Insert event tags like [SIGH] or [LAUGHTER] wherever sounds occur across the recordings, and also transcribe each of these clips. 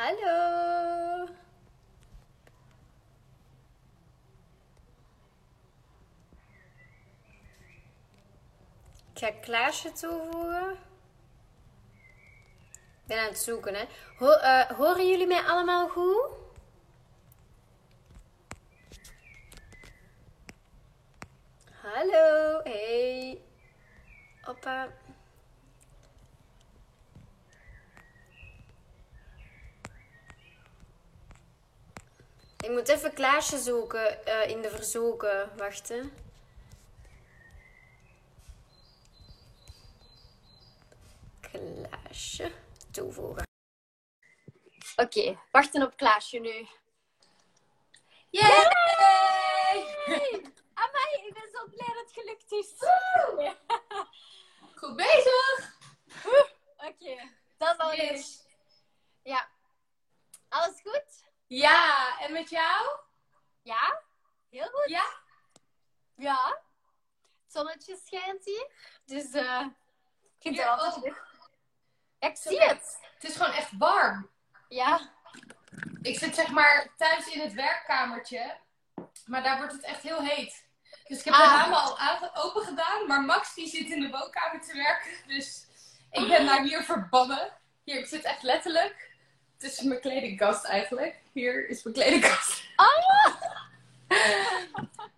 Hallo. Ik ga Klaasje toevoegen. Ik ben aan het zoeken, hè. Ho- eh, horen jullie mij allemaal goed? Hallo, hey. Hoppa. Ik moet even Klaasje zoeken eh, in de verzoeken. Wacht, hè. Klaasje toevoegen. Oké, wachten op Klaasje nu. Yay! Amai, ik ben zo blij dat het gelukt is. Goed bezig! Oké, dat is al Yes. goed. Ja. Alles goed? Ja, en met jou? Ja? Heel goed. Ja? Ja. Het zonnetje schijnt hier. Dus eh ik vind het Hier altijd ook. leuk. Ja, ik zie het. Het is gewoon echt warm. Ja. Ik zit zeg maar thuis in het werkkamertje. Maar daar wordt het echt heel heet. Dus ik heb de Ah. ramen al open gedaan. Maar Max die zit in de woonkamer te werken. Dus ik ben daar hier verbannen. Hier, ik zit echt letterlijk tussen mijn kledingkast eigenlijk. Hier is mijn kledingkast. Ah!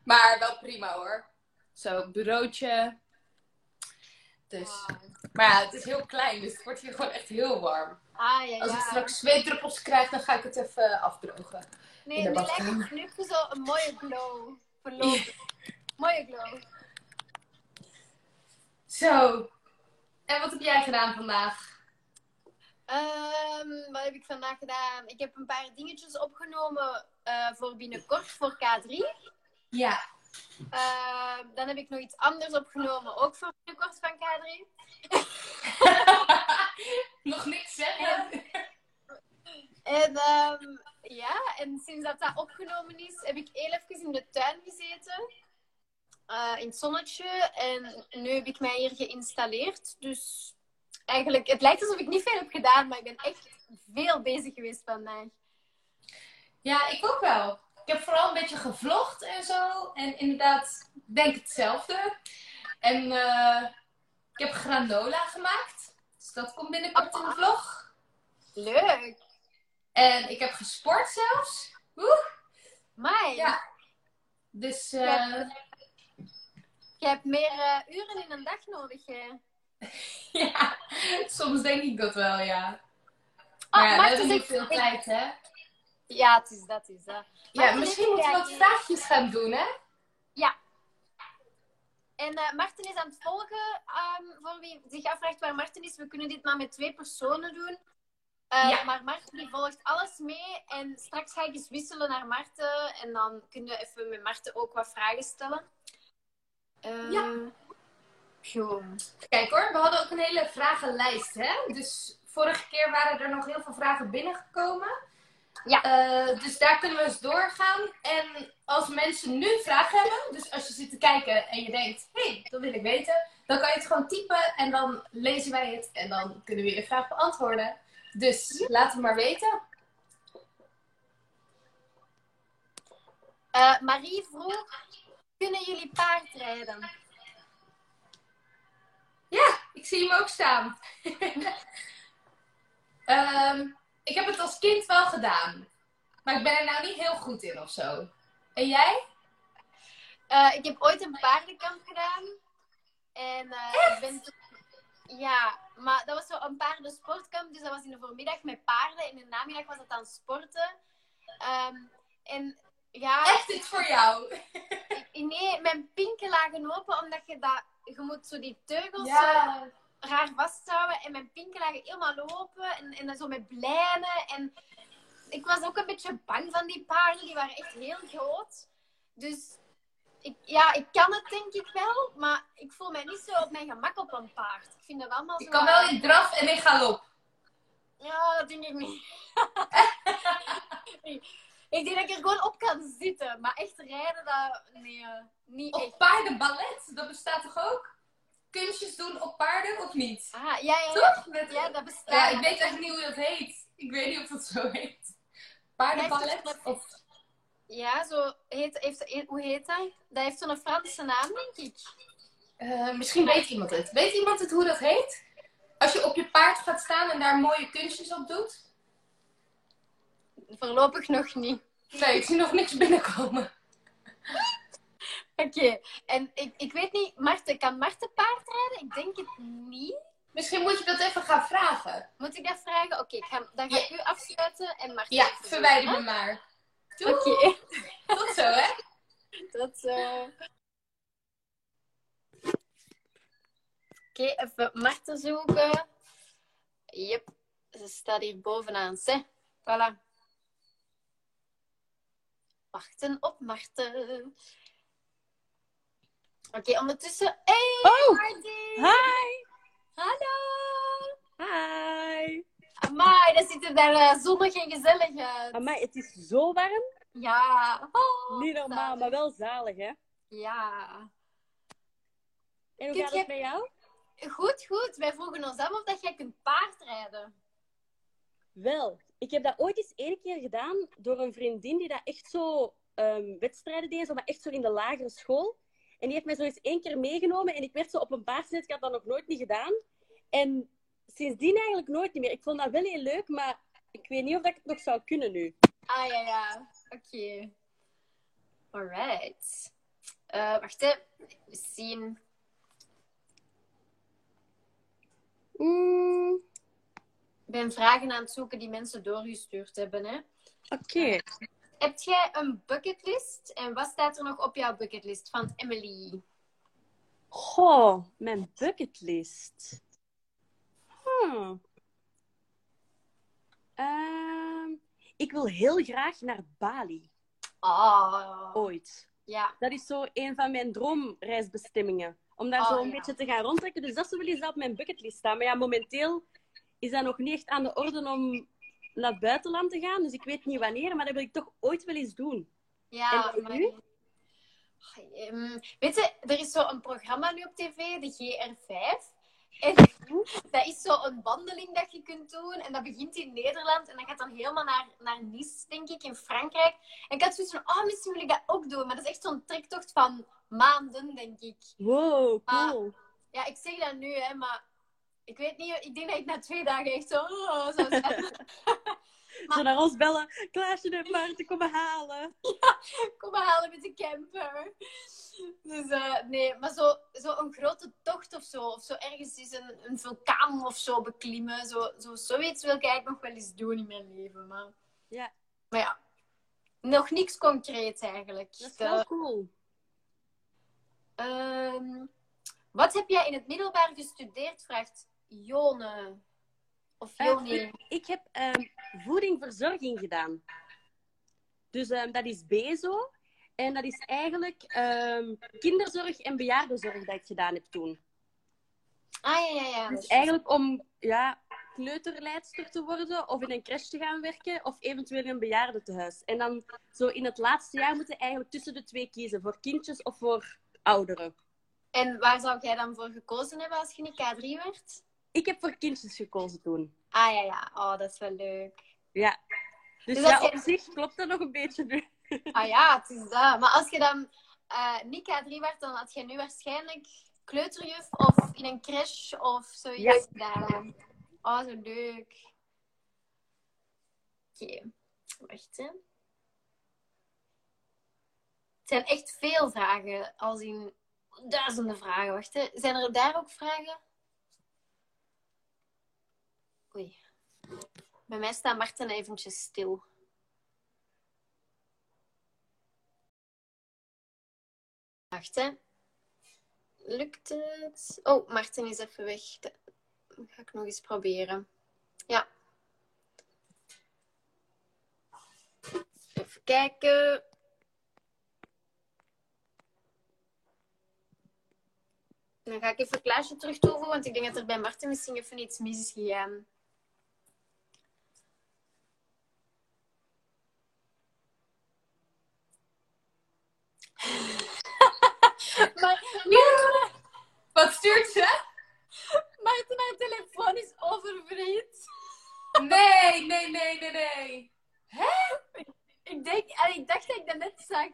Maar wel prima hoor. Zo, bureautje. Dus. Maar ja, het is heel klein, dus het wordt hier gewoon echt heel warm. Ah, ja, Als ik straks zweetdruppels krijg, dan ga ik het even afdrogen. Nee, nu lijkt het nu zo een mooie glow. Mooie glow. Zo. En wat heb jij gedaan vandaag? Ehm, wat heb ik vandaag gedaan? Ik heb een paar dingetjes opgenomen eh, voor binnenkort, voor K3. Ja. Ehm, dan heb ik nog iets anders opgenomen, ook voor binnenkort van K3. [LAUGHS] Nog niks zeggen? En ehm, ja, en sinds dat dat opgenomen is, heb ik heel even in de tuin gezeten. eh, in het zonnetje. En nu heb ik mij hier geïnstalleerd. Dus eigenlijk, het lijkt alsof ik niet veel heb gedaan, maar ik ben echt veel bezig geweest vandaag. Ja, ik ook wel. Ik heb vooral een beetje gevlogd en zo. En inderdaad, ik denk hetzelfde. En eh, ik heb granola gemaakt. Dus dat komt binnenkort in de vlog. Leuk! En ik heb gesport zelfs. Woe! Mai, Ja. Dus eh, Ja. je hebt meer eh, uren in een dag nodig. Hè? [LAUGHS] ja, soms denk ik dat wel, ja. Oh, Maar ja, we Marten hebben niet veel tijd, hè? Ja, het is dat, is dat. Ja, misschien moeten we wat vraagjes gaan doen, hè? En eh Marten is aan het volgen. ehm, voor wie zich afvraagt waar Marten is, we kunnen dit maar met twee personen doen. Eh, Ja. Maar Marten die volgt alles mee. En straks ga ik eens wisselen naar Marten. En dan kunnen we even met Marten ook wat vragen stellen. Eh, Ja. Kijk hoor, we hadden ook een hele vragenlijst, hè? Dus vorige keer waren er nog heel veel vragen binnengekomen. Ja. Eh, dus daar kunnen we eens doorgaan. En als mensen nu vragen hebben, dus als je zit te kijken en je denkt, hé, hey, dat wil ik weten, dan kan je het gewoon typen en dan lezen wij het en dan kunnen we je vraag beantwoorden. Dus laat het maar weten. Eh, Marie vroeg, kunnen jullie paardrijden? Ja, ik zie hem ook staan. [LAUGHS] Ehm, ik heb het als kind wel gedaan. Maar ik ben er nou niet heel goed in of zo. En jij? Eh, ik heb ooit een paardenkamp gedaan. En eh, ik ben Ja, maar dat was zo een paardensportkamp. Dus dat was in de voormiddag met paarden. In de namiddag was het dan sporten. Ehm, en ja, Echt iets voor jou. [LAUGHS] nee, mijn pinken lagen open omdat je dat... Je moet zo die teugels zo raar vasthouden. En mijn pinken lagen helemaal open. En, en dan zo met blijnen. En ik was ook een beetje bang van die paarden. Die waren echt heel groot. Dus ik, ja, ik kan het denk ik wel. Maar ik voel mij niet zo op mijn gemak op een paard. Ik vind dat allemaal zo... Ik kan wel in draf en in galop. Ja, dat denk ik niet. [LAUGHS] ik denk dat ik er gewoon op kan zitten. Maar echt rijden, dat... Nee, eh, niet echt. paardenballet, dat bestaat toch ook? Kunstjes doen op paarden of niet? Ah, ja, ja. Toch? Met- Ja, dat bestaat. Ja, ik weet eigenlijk niet hoe dat heet. Ik weet niet of dat zo heet. Paardenballet? Of... Ja, zo heet, heeft, hoe heet dat? Dat heeft zo'n Franse naam, denk ik. Uh, misschien weet iemand het. Weet iemand het hoe dat heet? Als je op je paard gaat staan en daar mooie kunstjes op doet? Voorlopig nog niet. Nee, ik zie nog niks binnenkomen. Oké, en ik, ik weet niet, Marten, kan Marten paardrijden? Ik denk het niet. Misschien moet je dat even gaan vragen. Moet ik dat vragen? Oké, dan ga ik u afsluiten en Marten. Ja, verwijder me maar. Oké. Tot zo, hè? Tot zo. Oké, even Marten zoeken. Yep, ze staat hier bovenaan. Zé, voilà. Wachten op Marten. Oké, ondertussen. Hey, oh. Martin! Hi! Hallo! Hi! Amai, dat ziet er daar uh, zonnig en gezellig uit. Amai, het is zo warm. Ja. Oh, Niet normaal, zalig. maar wel zalig, hè? Ja. En hoe Kunt gaat het jij- bij jou? Goed, goed. Wij vroegen ons af of dat jij kunt paardrijden. Wel, ik heb dat ooit eens één keer gedaan door een vriendin die dat echt zo ehm, wedstrijden deed, zo, maar echt zo in de lagere school. En die heeft mij zo eens één keer meegenomen en ik werd zo op een paard gezet. Ik had dat nog nooit niet gedaan. En sindsdien eigenlijk nooit meer. Ik vond dat wel heel leuk, maar ik weet niet of dat ik het nog zou kunnen nu. Ah, ja, ja. Oké. Alright. Eh wacht. We zien. Mm, ben vragen aan het zoeken die mensen doorgestuurd hebben, hè. Oké. Heb jij een bucketlist? En wat staat er nog op jouw bucketlist van Emily? Goh, mijn bucketlist. Hmm. Ehm, ik wil heel graag naar Bali. Oh. Ooit. Ja. Dat is zo een van mijn droomreisbestemmingen. Om daar Oh, zo een ja. beetje te gaan rondtrekken. Dus dat zou wel eens op mijn bucketlist staan. Maar ja, momenteel is dat nog niet echt aan de orde om naar het buitenland te gaan. Dus ik weet niet wanneer, maar dat wil ik toch ooit wel eens doen. Ja, En bij u? maar- Oh, ehm, weet je, er is zo een programma nu op tv, de GR5. En dat is zo een wandeling dat je kunt doen. En dat begint in Nederland. En dat gaat dan helemaal naar, naar Nice, denk ik, in Frankrijk. En ik had zoiets van, oh, misschien wil ik dat ook doen. Maar dat is echt zo'n trektocht van maanden, denk ik. Wow, cool. Ja, ik zeg dat nu, hè, maar ik weet niet. Ik denk dat ik na twee dagen echt zo, oh. Zo [LAUGHS] [LAUGHS] naar ons bellen. Klaasje en Maarten, kom me halen. [LAUGHS] Kom maar halen met de camper. Dus eh, nee, maar zo, zo een grote tocht of zo. Of zo ergens is een, een vulkaan of zo beklimmen. Zo, zo, zoiets wil ik eigenlijk nog wel eens doen in mijn leven. Maar, Ja. maar ja, nog niks concreets eigenlijk. Dat is De- wel cool. Ehm, wat heb jij in het middelbaar gestudeerd? Vraagt Jone. Of Eh, Joni. ik, ik heb ehm voedingverzorging gedaan. Dus ehm, dat is BEZO. En dat is eigenlijk ehm, kinderzorg en bejaardenzorg dat ik gedaan heb toen. Ah ja, ja, ja. Dus eigenlijk om ja, kleuterleidster te worden of in een crash te gaan werken of eventueel in een bejaardentehuis. En dan zo in het laatste jaar moeten eigenlijk tussen de twee kiezen. Voor kindjes of voor ouderen. En waar zou jij dan voor gekozen hebben als je niet K3 werd? Ik heb voor kindjes gekozen toen. Ah ja, ja. Oh, dat is wel leuk. Ja. Dus, Dus ja, op zich klopt dat nog een beetje nu. [LAUGHS] Ah ja, het is dat. Maar als je dan eh, niet K3 werd, dan had je nu waarschijnlijk kleuterjuf of in een crash of zoiets gedaan. Oh, zo leuk. Oké, wacht hè. Het zijn echt veel vragen, als in duizenden vragen. Wacht hè. Zijn er daar ook vragen? Oei. Bij mij staat Marten eventjes stil. Wacht, hè. Lukt het? Oh, Martin is even weg. Ga ik nog eens proberen. Ja. Even kijken. Dan ga ik even Klaasje terug toevoegen, want ik denk dat er bij Martin misschien even iets mis is gegaan. Maar Wat stuurt ze? Martin, haar telefoon is oververhit. Nee! Nee, nee, nee, nee, nee. Ik, denk, en ik dacht dat ik dat net zag.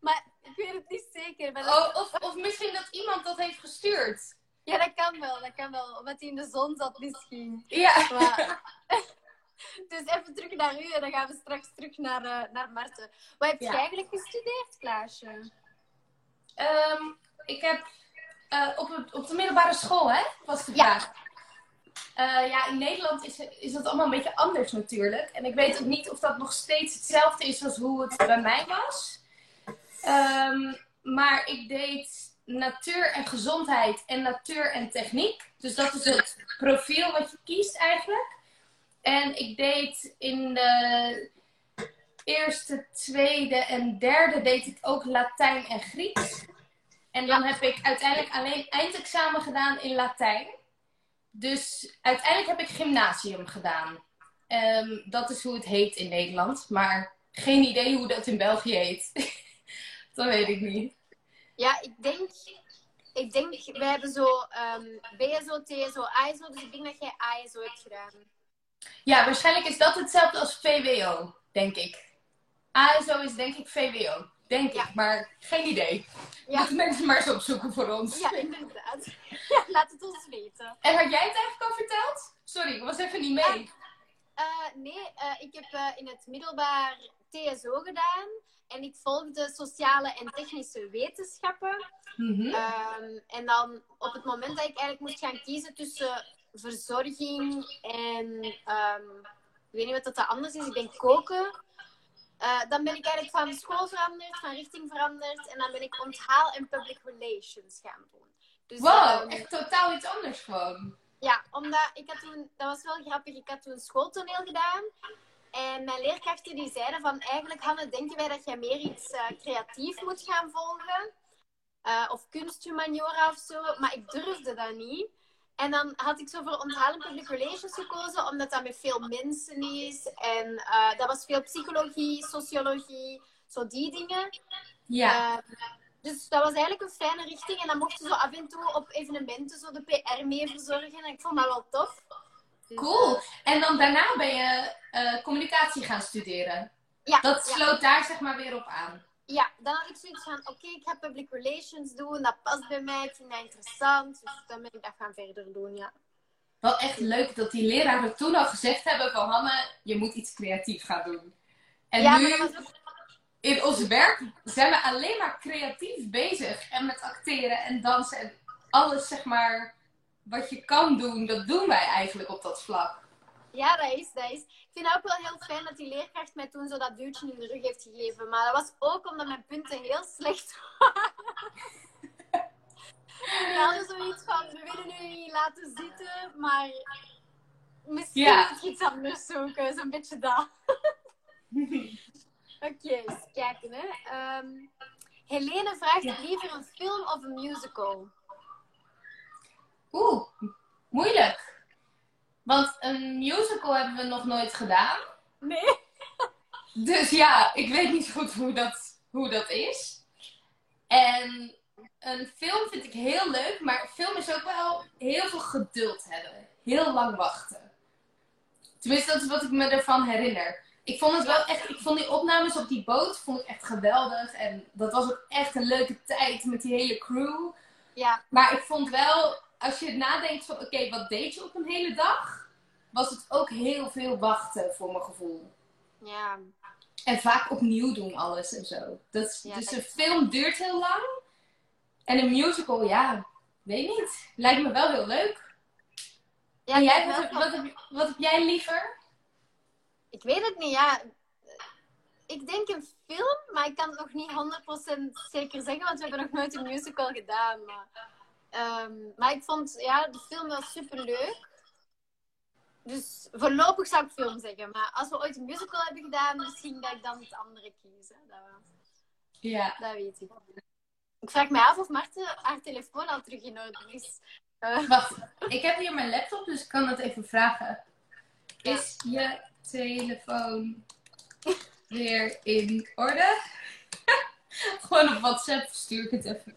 Maar ik weet het niet zeker. Maar dat- Oh, of, of misschien dat iemand dat heeft gestuurd. Ja, dat kan wel. Dat kan wel. Omdat hij in de zon zat misschien. Ja. Maar... [LAUGHS] dus even terug naar u en dan gaan we straks terug naar, eh naar Marten. Wat heb je Ja. eigenlijk gestudeerd, Klaasje? Ehm, ik heb eh, op, het- op de middelbare school, hè? Was de Ja. vraag. Eh, ja, in Nederland is, is dat allemaal een beetje anders natuurlijk. En ik weet ook niet of dat nog steeds hetzelfde is als hoe het bij mij was. Ehm, maar ik deed natuur en gezondheid en natuur en techniek. Dus dat is het profiel wat je kiest eigenlijk. En ik deed in de eerste, tweede en derde deed ik ook Latijn en Grieks. En dan heb ik uiteindelijk alleen eindexamen gedaan in Latijn. Dus uiteindelijk heb ik gymnasium gedaan. Ehm, dat is hoe het heet in Nederland. Maar geen idee hoe dat in België heet. [LAUGHS] dat weet ik niet. Ja, ik denk... Ik denk, we hebben zo ehm, BSO, TSO, ASO. Dus ik denk dat jij ASO hebt gedaan. Ja, waarschijnlijk is dat hetzelfde als VWO, denk ik. ASO is denk ik VWO. Denk Ja. ik, maar geen idee. Ja. Mensen maar eens opzoeken voor ons. Ja, inderdaad. Ja, laat het ons weten. En had jij het eigenlijk al verteld? Sorry, ik was even niet mee. Eh, nee, eh, ik heb eh, in het middelbaar TSO gedaan. En ik volgde sociale en technische wetenschappen. Mhm. Ehm, en dan op het moment dat ik eigenlijk moest gaan kiezen tussen verzorging en ehm, ik weet niet wat dat anders is, ik denk koken. Eh, dan ben ik eigenlijk van school veranderd, van richting veranderd en dan ben ik onthaal en public relations gaan doen. Dus, Wow, ehm, echt totaal iets anders gewoon. ja, omdat ik had toen, dat was wel grappig, ik had toen schooltoneel gedaan. En mijn leerkrachten die zeiden van, eigenlijk Hanne, denken wij dat jij meer iets eh, creatief moet gaan volgen. Eh, of kunsthumaniora of zo. Maar ik durfde dat niet. En dan had ik zo voor onthalen public relations gekozen, omdat dat met veel mensen is. En eh, dat was veel psychologie, sociologie, zo die dingen. Ja. Eh, dus dat was eigenlijk een fijne richting. En dan mocht je zo af en toe op evenementen zo de PR mee verzorgen. En ik vond dat wel tof. Dus, Cool. En dan daarna ben je eh, communicatie gaan studeren. ja, Dat ja, sloot daar zeg maar weer op aan. Ja, dan had ik zoiets van, oké, ik ga public relations doen. Dat past bij mij, ik vind dat interessant. Dus dan ben ik dat gaan verder doen, ja. Wel echt leuk dat die leraren toen al gezegd hebben van Hanne, je moet iets creatief gaan doen. En ja, nu ook... in ons werk zijn we alleen maar creatief bezig. En met acteren en dansen en alles zeg maar wat je kan doen, dat doen wij eigenlijk op dat vlak. Ja, dat is, dat is. Ik vind het ook wel heel fijn dat die leerkracht mij toen zo dat duwtje in de rug heeft gegeven. Maar dat was ook omdat mijn punten heel slecht waren. We hadden zoiets van, we willen nu niet laten zitten, maar misschien Ja. moet je iets anders zoeken. Zo'n beetje dat. [LAUGHS] Oké, eens kijken hè. Ehm, Helene vraagt Ja. liever een film of een musical? Oeh, moeilijk. Want een musical hebben we nog nooit gedaan. Nee. [LAUGHS] Dus ja, ik weet niet goed hoe dat, hoe dat is. En een film vind ik heel leuk, maar film is ook wel heel veel geduld hebben. Heel lang wachten. Tenminste, dat is wat ik me ervan herinner. Ik vond het wel echt, ik vond die opnames op die boot vond ik echt geweldig. En dat was ook echt een leuke tijd met die hele crew. Ja, Maar ik vond wel, als je nadenkt van oké, wat deed je op een hele dag? Was het ook heel veel wachten voor mijn gevoel. ja. En vaak opnieuw doen alles en zo. Dat is, Ja, dus dat- een film duurt heel lang. En een musical, ja, weet niet. Lijkt me wel heel leuk. ja en jij, wat, wat, heb, wat heb jij liever? Ik weet het niet, ja. Ik denk een film, maar ik kan het nog niet 100% zeker zeggen, want we hebben nog nooit een musical gedaan. Maar, ehm, maar ik vond ja, de film wel super leuk. Dus voorlopig zou ik film zeggen. Maar als we ooit een musical hebben gedaan, misschien dat ik dan het andere kies. hè. Dat, Ja. dat weet ik. Ik vraag me af of Marten haar telefoon al terug in orde is. Eh, Wacht, ik heb hier mijn laptop, dus ik kan het even vragen. Ja. Is je telefoon weer in orde? [LAUGHS] Gewoon op WhatsApp stuur ik het even.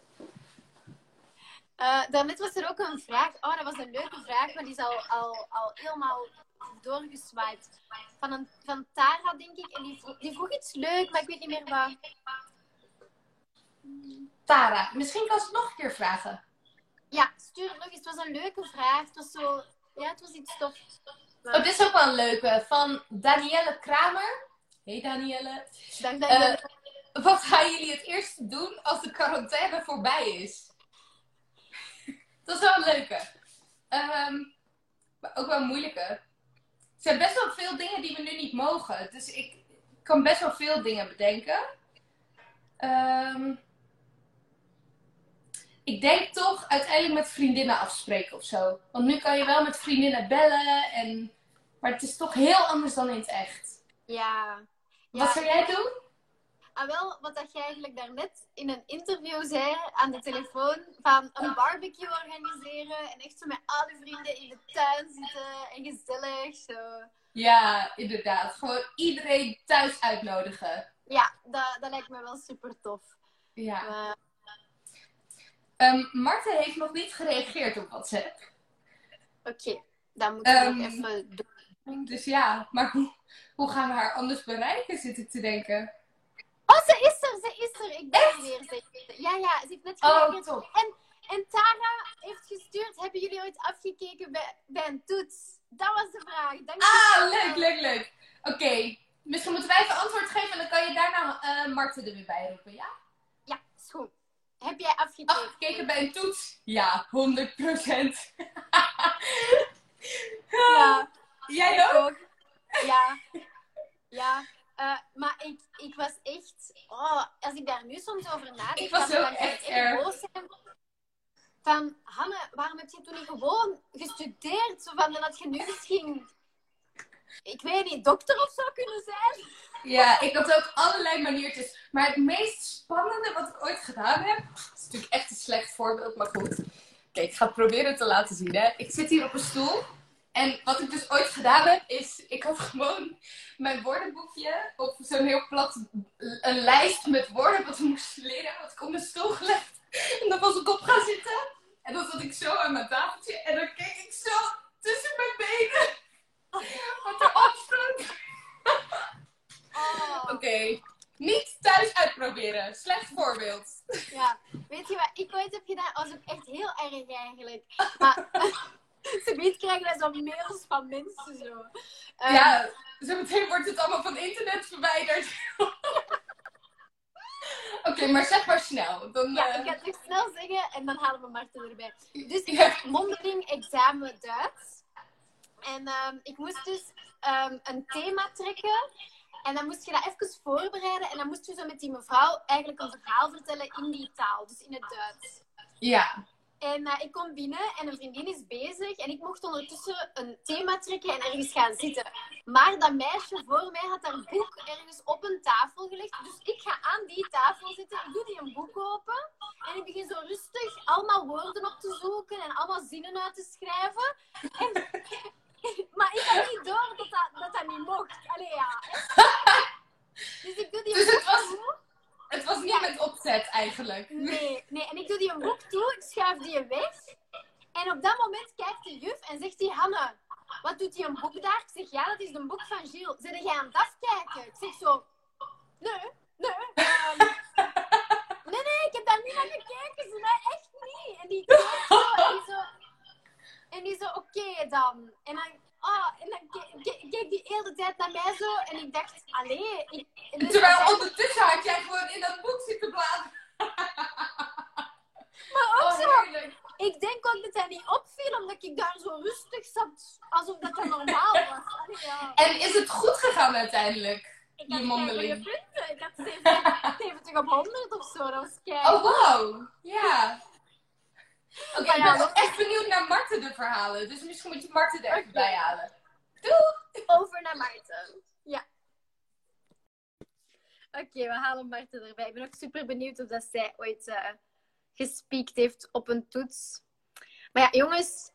Eh, daarnet was er ook een vraag. Oh, dat was een leuke vraag, maar die is al, al, al helemaal doorgeswiped. Van, een, van Tara, denk ik. En die vroeg, die vroeg iets leuk, maar ik weet niet meer wat. Tara, misschien kan ze het nog een keer vragen. Ja, stuur het nog eens. Het was een leuke vraag. Het was zo... Ja, het was iets tof. Oh, dit is ook wel een leuke. Van Danielle Kramer. Hey Danielle. Dank dat Eh. Wat gaan jullie het eerst doen als de quarantaine voorbij is? Dat is wel een leuke. Ehm, maar ook wel een moeilijke. Er zijn best wel veel dingen die we nu niet mogen. Dus ik kan best wel veel dingen bedenken. Ehm, ik denk toch uiteindelijk met vriendinnen afspreken of zo. Want nu kan je wel met vriendinnen bellen. En... Maar het is toch heel anders dan in het echt. Ja. ja. Wat zou jij doen? Ah, wel, wat dat je eigenlijk daarnet in een interview zei aan de telefoon, van een barbecue organiseren en echt zo met alle vrienden in de tuin zitten en gezellig zo. Ja, inderdaad. Gewoon iedereen thuis uitnodigen. Ja, dat, dat lijkt me wel super tof. Ja. Uh, Ehm Marten heeft nog niet gereageerd op WhatsApp. Oké, okay. dan we Ehm, nog even doen. Dus ja, maar hoe, hoe gaan we haar anders bereiken, zit ik te denken. Oh, ze is er, ze is er. Ik ben er weer. Ze is er. Ja, ja, ze heeft net Oh, gereageerd. top. En, en Tara heeft gestuurd, hebben jullie ooit afgekeken bij, bij een toets? Dat was de vraag. Dank je Ah, leuk, leuk, leuk. Oké, misschien moeten wij even antwoord geven en dan kan je daarna eh Marten er weer bij roepen, ja? Ja, is goed. Heb jij afgekeken? Afgekeken bij een toets? Ja, 100% [LAUGHS] Ja. Jij ook? ook. Ja. Ja. Eh, maar ik, ik was echt... Oh, als ik daar nu soms over nadenk... Ik was dan echt erg. boos zijn. Van, Hanne, waarom heb je toen niet gewoon gestudeerd? Zo van, dan had je nu misschien... Ik weet niet, dokter of zo kunnen zijn? Ja, ik had ook allerlei maniertjes. Maar het meest spannende wat ik ooit gedaan heb. Dat is natuurlijk echt een slecht voorbeeld, maar goed. Oké, ik ga het proberen te laten zien. Hè. Ik zit hier op een stoel. En wat ik dus ooit gedaan heb, is. Ik had gewoon mijn woordenboekje. Op zo'n heel plat. Een lijst met woorden wat we moesten leren. Had ik op mijn stoel gelegd. En dan was ik op gaan zitten. En dan zat ik zo aan mijn tafeltje. En dan keek ik zo tussen mijn benen. Wat erop stond. Oh, Oké. Niet thuis uitproberen. Slecht voorbeeld. ja. Weet je wat ik ooit heb gedaan? was ook echt heel erg eigenlijk. Maar... [LAUGHS] [LAUGHS] Ze niet krijgen wij zo mails van mensen zo. Eh, ja, zo meteen wordt het allemaal van internet verwijderd. [LAUGHS] Oké, maar zeg maar snel. Dan, Ja, eh, ik ga het echt snel zeggen en dan halen we Marten erbij. Dus ik had mondeling examen Duits. En ehm, ik moest dus ehm, een thema trekken. En dan moest je dat even voorbereiden. En dan moest je zo met die mevrouw eigenlijk een verhaal vertellen in die taal. Dus in het Duits. ja. En eh, ik kom binnen en een vriendin is bezig. En ik mocht ondertussen een thema trekken en ergens gaan zitten. Maar dat meisje voor mij had haar boek ergens op een tafel gelegd. Dus ik ga aan die tafel zitten. Ik doe die een boek open. En ik begin zo rustig allemaal woorden op te zoeken. En allemaal zinnen uit te schrijven. En, [LAUGHS] maar ik had niet door dat dat, dat, dat niet mocht. Allee, ja. [LAUGHS] Dus ik doe die Dus boek was-. Het was niet Ja. met opzet eigenlijk. Nee, [LAUGHS] nee. En ik doe die een boek toe, ik schuif die weg. En op dat moment kijkt de juf en zegt die Hanne, wat doet die een boek daar? Ik zeg, ja, dat is een boek van Gilles. Zeg jij aan het afkijken? Ik zeg zo, nee, nee. ehm, [LAUGHS] nee, nee, ik heb daar niet naar gekeken. Ze zei, echt niet. En die kijkt zo en die zo, en die zo oké dan. En dan, oh, en dan ke- ke- keek die hele tijd naar mij zo en ik dacht, allee. Ik, Terwijl ondertussen had jij gewoon in dat boek zitten bladeren. [LAUGHS] maar ook Oh, zo, heerlijk. Ik denk ook dat hij niet opviel, omdat ik daar zo rustig zat, alsof dat, dat normaal was. Ja. En is het goed gegaan uiteindelijk? Ik je had goede punten. Ik had 70, 70 op 100 of zo. Dat was kei. Oh, wow. Ja. Oké, ik ben ook echt benieuwd naar Marten de verhalen. Dus misschien moet je Marten er even bij halen. Over naar Maarten. Oké, we halen Maarten erbij. Ik ben ook super benieuwd of dat zij ooit eh gespiekt heeft op een toets. Maar ja, jongens,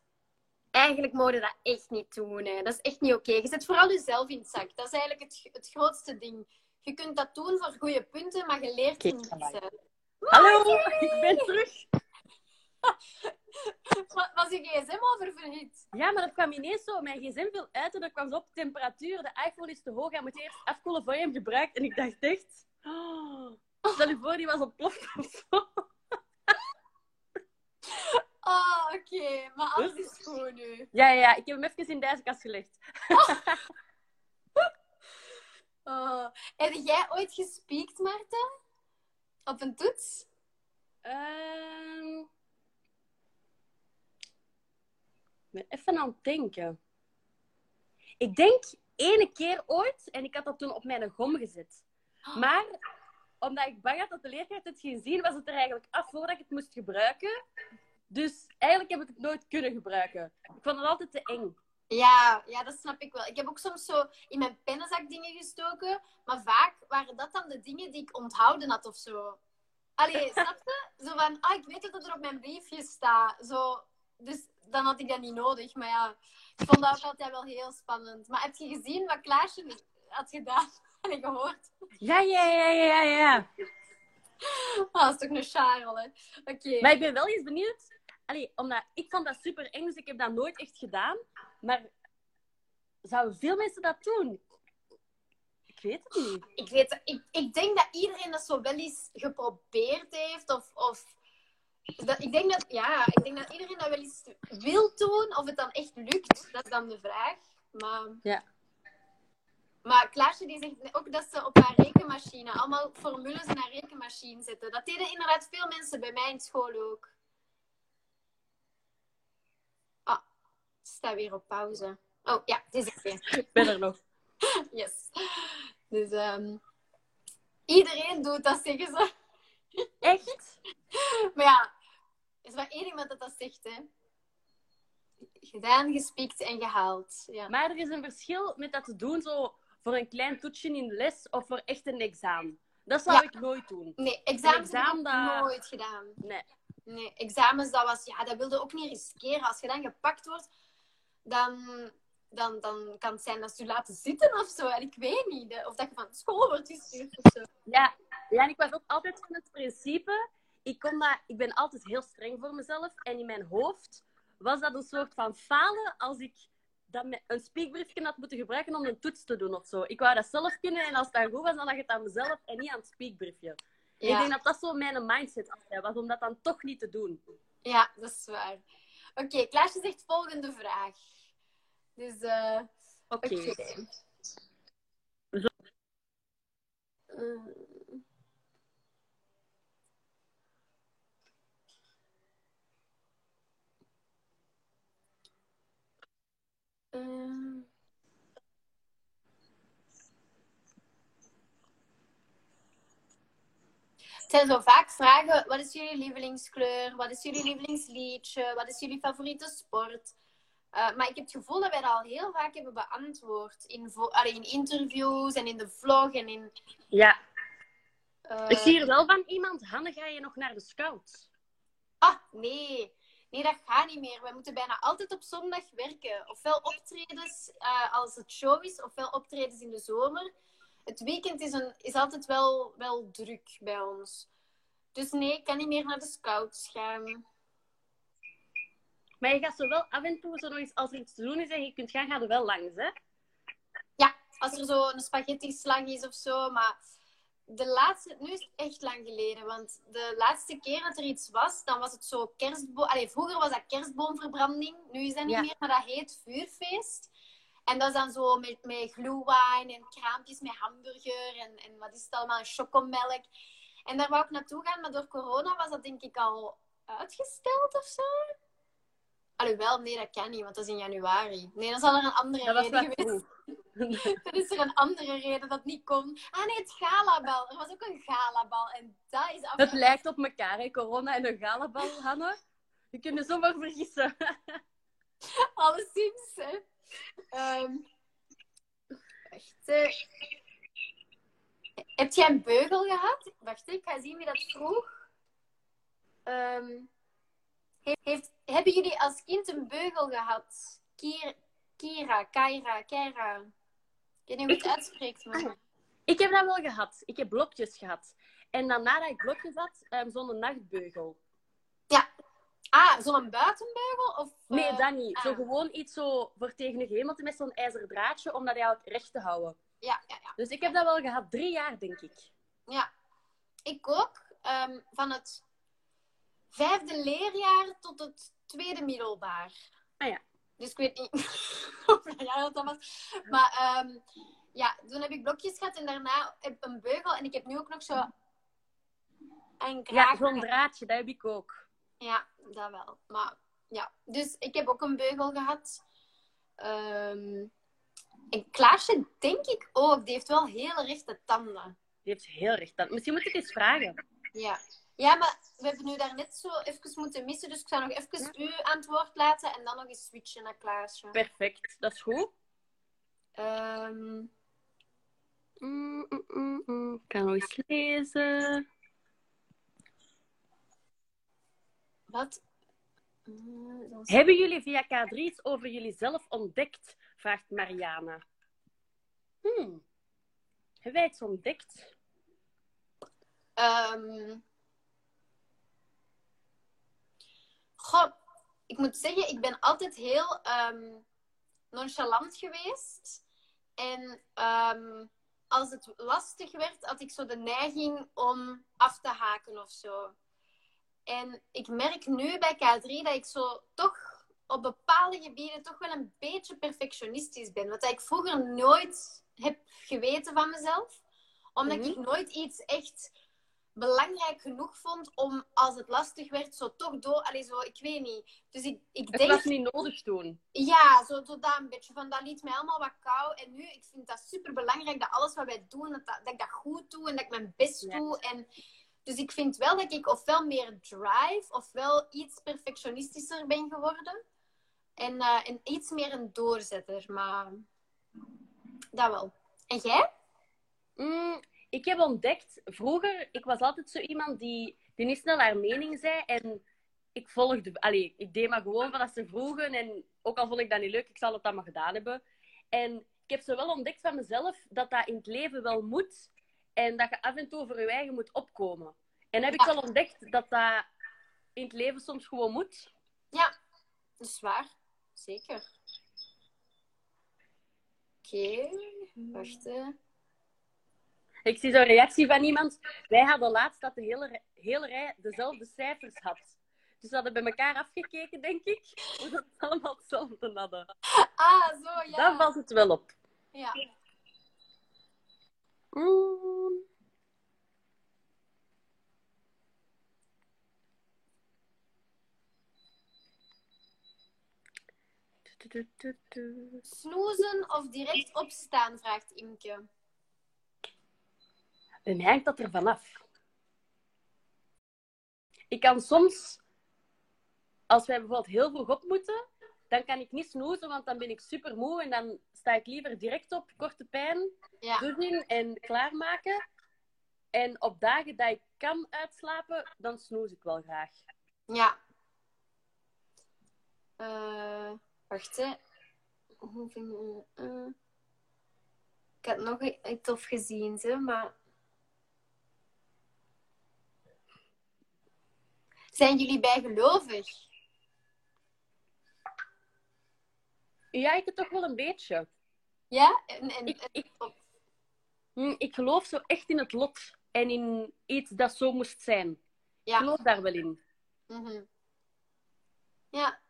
eigenlijk mogen dat echt niet doen. Hè. Dat is echt niet oké. Je zet vooral jezelf in het zak. Dat is eigenlijk het, het grootste ding. Je kunt dat doen voor goede punten, maar je leert er niets. hè. Hallo, ik ben terug. [LAUGHS] [LAUGHS] Wa- Was je gsm oververhit? Ja, maar dat kwam ineens zo. Mijn gsm viel uit en er kwam zo op temperatuur. De iPhone is te hoog. Hij moet eerst afkoelen voor je hem gebruikt. En ik dacht echt... Oh, [GASPS] stel je voor, die was ontploft of zo. [LAUGHS] Ah, oké. Maar alles is goed nu. Ja, ja, ja. Ik heb hem even in deze kast gelegd. [LAUGHS] Oh. Heb jij ooit gespiekt, Maarten? Op een toets? Ehm ben even aan het denken. Ik denk ene keer ooit, en ik had dat toen op mijn gom gezet. Maar omdat ik bang had dat de leerkracht het ging zien, was het er eigenlijk af voordat ik het moest gebruiken. Dus eigenlijk heb ik het nooit kunnen gebruiken. Ik vond het altijd te eng. Ja, ja, dat snap ik wel. Ik heb ook soms zo in mijn pennenzak dingen gestoken, maar vaak waren dat dan de dingen die ik onthouden had of zo. Allee, [LAUGHS] snap je? Zo van, ah, ik weet dat er op mijn briefje staat. Zo, dus dan had ik dat niet nodig. Maar ja, ik vond dat ook altijd wel heel spannend. Maar heb je gezien wat Klaasje had gedaan [LAUGHS] en gehoord? Ja, ja, ja, ja, ja. Ah, dat is toch een Charles, hè? Oké. Maar ik ben wel eens benieuwd. Allee, omdat ik vond dat super eng, dus ik heb dat nooit echt gedaan. Maar zouden veel mensen dat doen? Ik weet het niet. Ik, weet, ik, ik denk dat iedereen dat zo wel eens geprobeerd heeft. Of, of dat, ik, denk dat, ja, ik denk dat iedereen dat wel eens wil doen. Of het dan echt lukt, dat is dan de vraag. Maar, Ja. maar Klaasje die zegt ook dat ze op haar rekenmachine allemaal formules in haar rekenmachine zetten. Dat deden inderdaad veel mensen bij mij in school ook. Ah, het staat weer op pauze. Oh ja, het is oké. Ik ben er nog. [LAUGHS] Yes. Dus ehm, iedereen doet dat, zeggen ze. Echt? [LAUGHS] Maar ja, is maar één iemand dat dat zegt, hè. Gedaan, gespiekt en gehaald. Ja. Maar er is een verschil met dat te doen zo voor een klein toetsje in de les of voor echt een examen. Dat zou Ja. ik nooit doen. Nee, examens heb ik examen, dat- nooit gedaan. Nee. Nee, examens, dat was... Ja, dat wilde ook niet riskeren. Als je dan gepakt wordt, dan... Dan, dan kan het zijn dat ze je laten zitten of zo. En ik weet niet. Of dat je van school wordt gestuurd of zo. Ja, ja en ik was ook altijd van het principe. Ik, kon dat, ik ben altijd heel streng voor mezelf. En in mijn hoofd was dat een soort van falen als ik dat een speakbriefje had moeten gebruiken om een toets te doen of zo. Ik wou dat zelf kunnen en als dat goed was, dan lag het aan mezelf en niet aan het speakbriefje. Ik denk dat dat zo mijn mindset altijd was, om dat dan toch niet te doen. ja dat is waar. Oké, Klaasje zegt volgende vraag. Dus, eh... Oké. Zo. Eh. Het zijn zo vaak vragen: wat is jullie lievelingskleur? Wat is jullie lievelingsliedje? Wat is jullie favoriete sport? Uh, maar ik heb het gevoel dat wij dat al heel vaak hebben beantwoord. In, vo- allee, in interviews en in de vlog en in... Ja. uh, Ik zie hier wel van iemand, Hanne, ga je nog naar de scouts? Ah, nee. Nee, dat gaat niet meer. Wij moeten bijna altijd op zondag werken. Ofwel optredens uh, als het show is, ofwel optredens in de zomer. Het weekend is, een, is altijd wel, wel druk bij ons. Dus nee, ik kan niet meer naar de scouts gaan. Maar je gaat zo wel af en toe, zo nog eens, als er iets te doen is en je kunt gaan, ga er wel langs, hè? Ja, als er zo een spaghetti-slag is of zo. Maar de laatste, nu is het echt lang geleden. Want de laatste keer dat er iets was, dan was het zo kerstboom. Allee, vroeger was dat kerstboomverbranding. Nu is dat niet Ja. meer, maar dat heet vuurfeest. En dat is dan zo met, met glühwein en kraampjes met hamburger en, en wat is het allemaal, chocomelk. En daar wou ik naartoe gaan, maar door corona was dat denk ik al uitgesteld of zo. Alhoewel, nee, dat kan niet, want dat is in januari. Nee, dan zal er een andere Dat reden geweest [LAUGHS] dan [LAUGHS] is er een andere reden dat het niet kon. Ah nee, het galabal. Er was ook een galabal. En dat is af... Het lijkt op elkaar, hè? Corona en een galabal, Hanne. Je kunt je zomaar vergissen. [LAUGHS] Alleszins, hè. Ehm wacht. Heb jij een beugel gehad? Wacht, ik ga zien wie dat vroeg. Ehm, heeft, hebben jullie als kind een beugel gehad? Kira, Kaira, Kera. Ik weet niet hoe je het uitspreekt, maar... Ik heb dat wel gehad. Ik heb blokjes gehad. En dan nadat ik blokjes had, um, zo'n nachtbeugel. Ah, zo'n buitenbeugel? Of, Nee, eh, dat niet. Zo ah. gewoon iets zo voor tegen je hemelte met zo'n ijzer draadje, om dat eigenlijk recht te houden. Ja, ja, ja. Dus ik heb dat wel gehad, drie jaar, denk ik. Ja, ik ook. Ehm, van het vijfde leerjaar tot het tweede middelbaar. Ah ja. Dus ik weet niet [LAUGHS] hoeveel jaar dat was. Maar ehm, ja, toen heb ik blokjes gehad en daarna heb ik een beugel. En ik heb nu ook nog zo een Ja, kraag. zo'n draadje, dat heb ik ook. Ja, dat wel. Maar ja, dus ik heb ook een beugel gehad. Ehm en Klaasje denk ik ook. Die heeft wel hele rechte tanden. Die heeft heel recht aan. Misschien moet ik eens vragen. Ja. Ja, maar we hebben nu daarnet zo even moeten missen. Dus ik zou nog even u aan het woord laten en dan nog eens switchen naar Klaasje. Perfect, dat is goed. Ehm, Mm, mm, mm, mm. Ik kan nog eens lezen. wat? Was- Hebben jullie via K3 iets over jullie zelf ontdekt? Vraagt Mariana. Hmm. Hebben wij iets ontdekt? Ehm, Goh, ik moet zeggen, ik ben altijd heel ehm, nonchalant geweest. En ehm, als het lastig werd, had ik zo de neiging om af te haken of zo. En ik merk nu bij K3 dat ik zo toch op bepaalde gebieden toch wel een beetje perfectionistisch ben. Wat ik vroeger nooit heb geweten van mezelf. Omdat Mhm. ik nooit iets echt belangrijk genoeg vond om als het lastig werd, zo toch door. Allee, zo, ik weet niet. Dus ik, ik Het denk. was niet nodig toen. Ja, zo tot dat een beetje. Van, dat liet mij allemaal wat kou. En nu, ik vind dat super belangrijk dat alles wat wij doen, dat, dat, dat ik dat goed doe en dat ik mijn best Ja. doe. En, dus ik vind wel dat ik ofwel meer drive, ofwel iets perfectionistischer ben geworden. En, eh, en iets meer een doorzetter. Maar dat wel. En jij? Mm, ik heb ontdekt, vroeger, ik was altijd zo iemand die, die niet snel haar mening zei. En ik volgde, allee, ik deed maar gewoon wat ze vroegen. En ook al vond ik dat niet leuk, ik zal het dan maar gedaan hebben. En ik heb zo wel ontdekt van mezelf dat dat in het leven wel moet. En dat je af en toe voor je eigen moet opkomen. En heb ik wel ontdekt dat dat in het leven soms gewoon moet. Ja, dat is waar. Zeker. Oké, wacht. Ik zie zo'n reactie van iemand. Wij hadden laatst dat de hele, hele rij dezelfde cijfers had. Dus we hadden bij elkaar afgekeken, denk ik. Hoe dat we allemaal hetzelfde hadden. Ah, zo, ja. Daar valt het wel op. ja. Mm. Snoezen of direct opstaan, vraagt Imke. Mij hangt dat er vanaf. Ik kan soms, als wij bijvoorbeeld heel vroeg op moeten, dan kan ik niet snoezen, want dan ben ik super moe en dan sta ik liever direct op, korte pijn, Ja, en klaarmaken. En op dagen dat ik kan uitslapen, dan snoes ik wel graag. ja. Eh, wacht, hè. Hoe vind je... eh, ik had nog iets tof gezien, hè, maar... Zijn jullie bijgelovig? Ja, ik het toch wel een beetje. Ja? En, en, Ik, ik, hm, ik geloof zo echt in het lot en in iets dat zo moest zijn. Ik ja. geloof daar wel in. Mhm. Ja.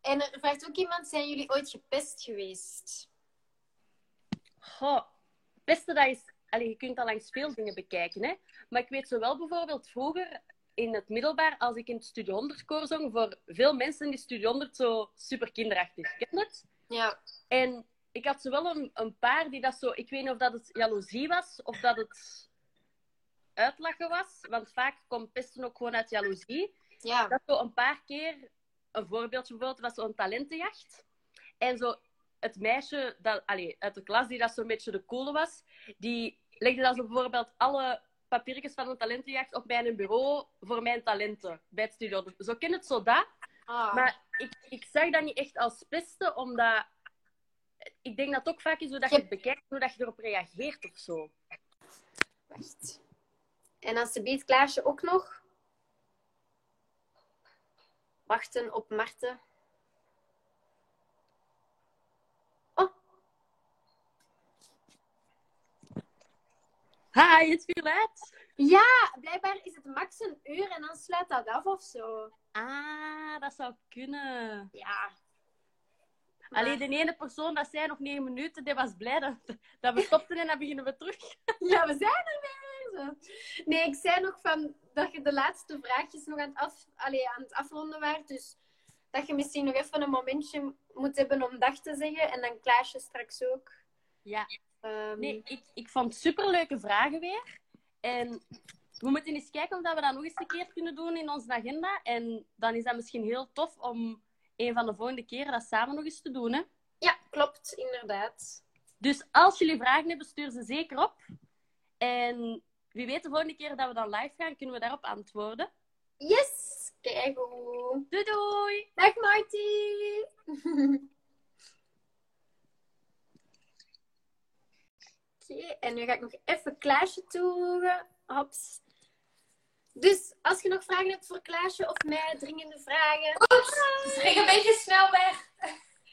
En er vraagt ook iemand, zijn jullie ooit gepest geweest? Goh, beste dat is... Allee, je kunt dat langs veel dingen bekijken, hè. Maar ik weet zo wel bijvoorbeeld vroeger in het middelbaar, als ik in het Studie 100 koor zong, voor veel mensen die Studie 100 zo super kinderachtig. Ken het? Ja. En ik had zo wel een, een paar die dat zo... Ik weet niet of dat het jaloezie was, of dat het uitlachen was. Want vaak komt pesten ook gewoon uit jaloezie. Ja. dat zo een paar keer, een voorbeeldje bijvoorbeeld, was zo'n talentenjacht. En zo het meisje dat, allee, uit de klas die dat zo'n beetje de coole was, die legde dan zo bijvoorbeeld alle papiertjes van een talentenjacht op mijn bureau voor mijn talenten bij het studio. Zo ken het zo dat. Ah. Maar ik, ik zag dat niet echt als pesten, omdat ik denk dat het ook vaak is hoe dat je het bekijkt, hoe dat je erop reageert of zo. Wacht. En alsjeblieft, Klaasje ook nog. wachten op Marten. Oh, Hi, het viel uit. ja, blijkbaar is het max een uur en dan sluit dat af of zo. Ah, dat zou kunnen. Ja. Alleen de ene persoon dat zei nog negen minuten, die was blij dat, dat we stopten en dan beginnen we terug. [LAUGHS] Ja, we zijn er weer. Zo. Nee, ik zei nog van dat je de laatste vraagjes nog aan het, af, allee, aan het afronden waart. Dus dat je misschien nog even een momentje moet hebben om dag te zeggen. En dan Klaasje straks ook. Ja. Ehm, Nee, ik, ik vond superleuke vragen weer. En we moeten eens kijken of we dat nog eens een keer kunnen doen in onze agenda. En dan is dat misschien heel tof om een van de volgende keren dat samen nog eens te doen. Hè? Ja, klopt, inderdaad. Dus als jullie vragen hebben, stuur ze zeker op. En wie weet, de volgende keer dat we dan live gaan, kunnen we daarop antwoorden. Yes! Kijk hoe. Doei doei! Dag Marty! [LAUGHS] En nu ga ik nog even Klaasje toevoegen. Hops. Dus als je nog vragen hebt voor Klaasje of mij, dringende vragen. Ze ging een beetje snel weg.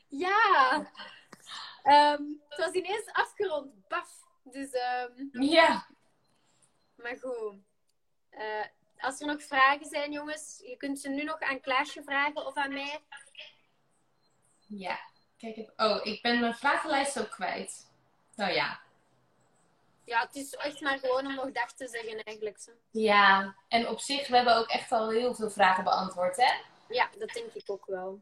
Ja! Ehm, het was ineens afgerond. Baf. Dus, ehm, Ja. maar goed. Eh, als er nog vragen zijn, jongens, je kunt ze nu nog aan Klaasje vragen of aan mij. Ja. Kijk, oh, ik ben mijn vragenlijst ook kwijt. Nou ja. Ja, het is echt maar gewoon om nog dag te zeggen, eigenlijk. Zo. Ja. En op zich, we hebben ook echt al heel veel vragen beantwoord, hè? Ja, dat denk ik ook wel.